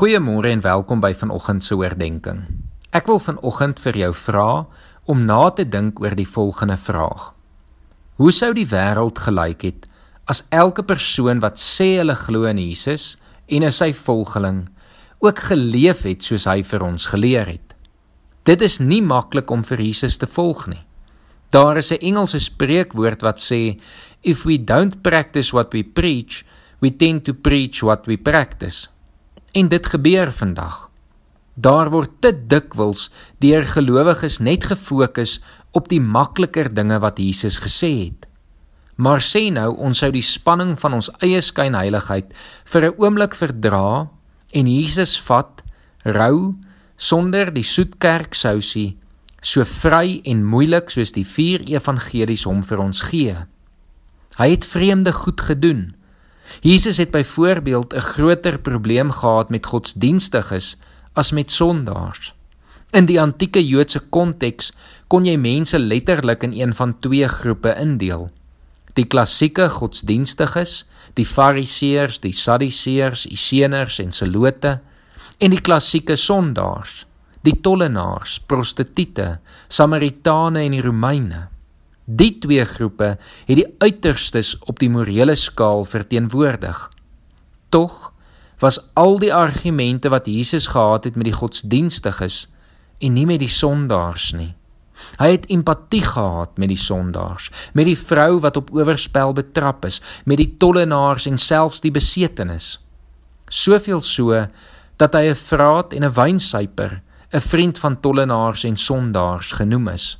Goeiemôre en welkom by vanoggend se oordeenking. Ek wil vanoggend vir jou vra om na te dink oor die volgende vraag: Hoe sou die wêreld gelyk het as elke persoon wat sê hulle glo in Jesus en is sy volgeling ook geleef het soos hy vir ons geleer het? Dit is nie maklik om vir Jesus te volg nie. Daar is 'n Engelse spreekwoord wat sê if we don't practice what we preach, we tend to preach what we practice. En dit gebeur vandag. Daar word te dikwels deur gelowiges net gefokus op die makliker dinge wat Jesus gesê het. Maar sê nou ons sou die spanning van ons eie skynheiligheid vir 'n oomblik verdra en Jesus vat, rou sonder die soetkerksousie, so vry en moeilik soos die vier evangelies hom vir ons gee. Hy het vreemde goed gedoen. Jesus het byvoorbeeld 'n groter probleem gehad met godsdienstiges as met sondaars. In die antieke Joodse konteks kon jy mense letterlik in een van twee groepe indeel. Die klassieke godsdienstiges, die Fariseërs, die Sadduseërs, die Seners en Selote en die klassieke sondaars, die tollenaars, prostituie, Samaritane en die Romeine. Die twee groepe het die uiterstes op die morele skaal verteenwoordig. Tog was al die argumente wat Jesus gehad het met die godsdienstiges en nie met die sondaars nie. Hy het empatie gehad met die sondaars, met die vrou wat op oorspel betrap is, met die tollenaars en selfs die besetenis. Soveel so dat hy 'n vraat en 'n wynsuiper, 'n vriend van tollenaars en sondaars genoem is.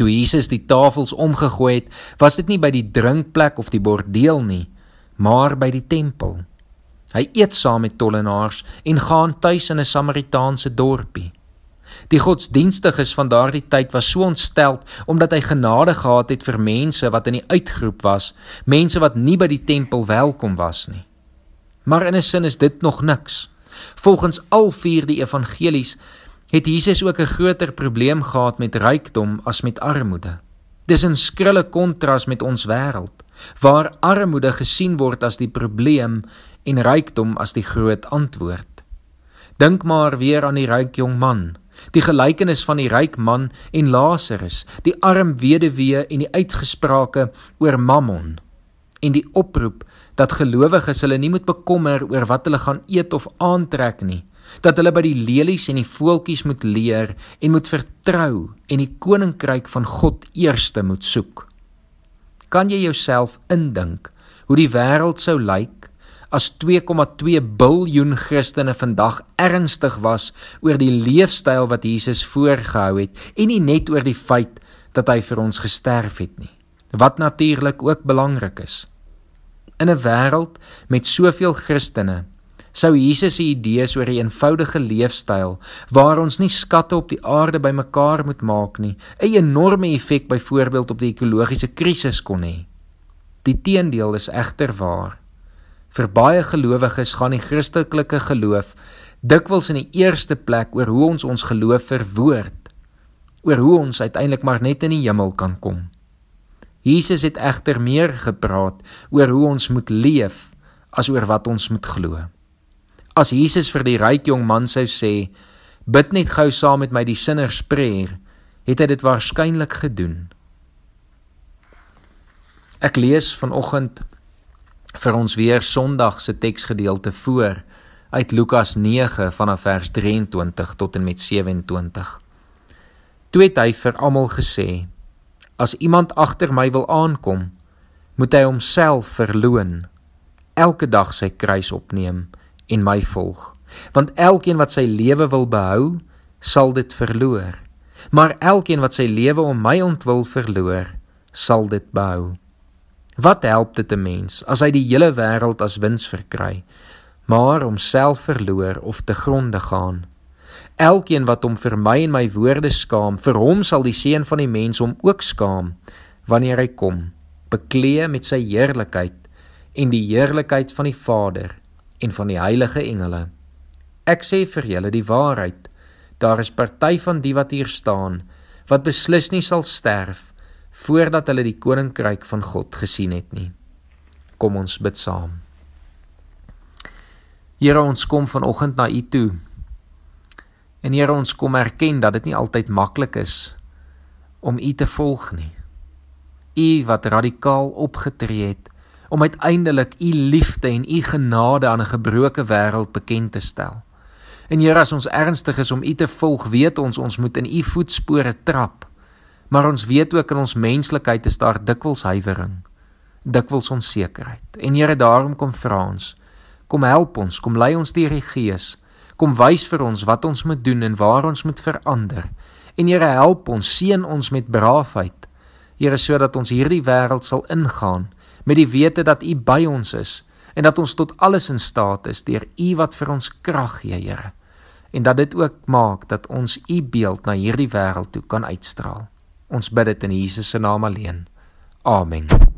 Toe Jesus die tafels omgegooi het, was dit nie by die drinkplek of die bordeel nie, maar by die tempel. Hy eet saam met tollenaars en gaan tuis in 'n Samaritaanse dorpie. Die godsdienstiges van daardie tyd was so ontsteld omdat hy genade gehad het vir mense wat in die uitgroep was, mense wat nie by die tempel welkom was nie. Maar in 'n sin is dit nog niks. Volgens al vier die evangelies het Jesus ook 'n groter probleem gehad met rykdom as met armoede. Dis 'n skrille kontras met ons wêreld waar armoede gesien word as die probleem en rykdom as die groot antwoord. Dink maar weer aan die ryk jong man, die gelykenis van die ryk man en Lazarus, die arm weduwee en die uitgesprake oor Mammon en die oproep dat gelowiges hulle nie moet bekommer oor wat hulle gaan eet of aantrek nie dat hulle by die lelies en die voeltjies moet leer en moet vertrou en die koninkryk van God eerste moet soek. Kan jy jouself indink hoe die wêreld sou lyk as 2,2 biljoen Christene vandag ernstig was oor die leefstyl wat Jesus voorgehou het en nie net oor die feit dat hy vir ons gesterf het nie. Wat natuurlik ook belangrik is. In 'n wêreld met soveel Christene sou Jesus se idees oor 'n eenvoudige leefstyl waar ons nie skatte op die aarde bymekaar moet maak nie, 'n enorme effek byvoorbeeld op die ekologiese krisis kon hê. Die teendeel is egter waar. Vir baie gelowiges gaan die Christelike geloof dikwels in die eerste plek oor hoe ons ons geloof verwoord, oor hoe ons uiteindelik maar net in die hemel kan kom. Jesus het egter meer gepraat oor hoe ons moet leef as oor wat ons moet glo. As Jesus vir die ryk jong man sou sê, "Bid net gou saam met my die sinnerspreer," het hy dit waarskynlik gedoen. Ek lees vanoggend vir ons weer Sondag se teksgedeelte voor uit Lukas 9 vanaf vers 23 tot en met 27. Toe het hy vir almal gesê: As iemand agter my wil aankom, moet hy homself verloën, elke dag sy kruis opneem en my volg. Want elkeen wat sy lewe wil behou, sal dit verloor. Maar elkeen wat sy lewe om my ontwil verloor, sal dit behou. Wat help dit 'n mens as hy die hele wêreld as wins verkry, maar homself verloor of te gronde gaan? Elkeen wat hom vir my en my woorde skaam, vir hom sal die seun van die mens hom ook skaam wanneer hy kom, bekleë met sy heerlikheid en die heerlikheid van die Vader en van die heilige engele. Ek sê vir julle die waarheid. Daar is party van die wat hier staan wat beslis nie sal sterf voordat hulle die koninkryk van God gesien het nie. Kom ons bid saam. Here, ons kom vanoggend na U toe. En Here, ons kom erken dat dit nie altyd maklik is om U te volg nie. U wat radikaal opgetree het om uiteindelik U liefde en U genade aan 'n gebroke wêreld bekend te stel. En Here, as ons ernstig is om U te volg, weet ons ons moet in U voetspore trap. Maar ons weet ook in ons menslikheid is daar dikwels huiwering, dikwels onsekerheid. En Here, daarom kom vra ons, kom help ons, kom lei ons deur die Gees. Kom wys vir ons wat ons moet doen en waar ons moet verander. En Here, help ons, seën ons met braafheid Here sodat ons hierdie wêreld sal ingaan met die wete dat U by ons is en dat ons tot alles in staat is deur U wat vir ons krag gee, Here. En dat dit ook maak dat ons U beeld na hierdie wêreld toe kan uitstraal. Ons bid dit in Jesus se naam alleen. Amen.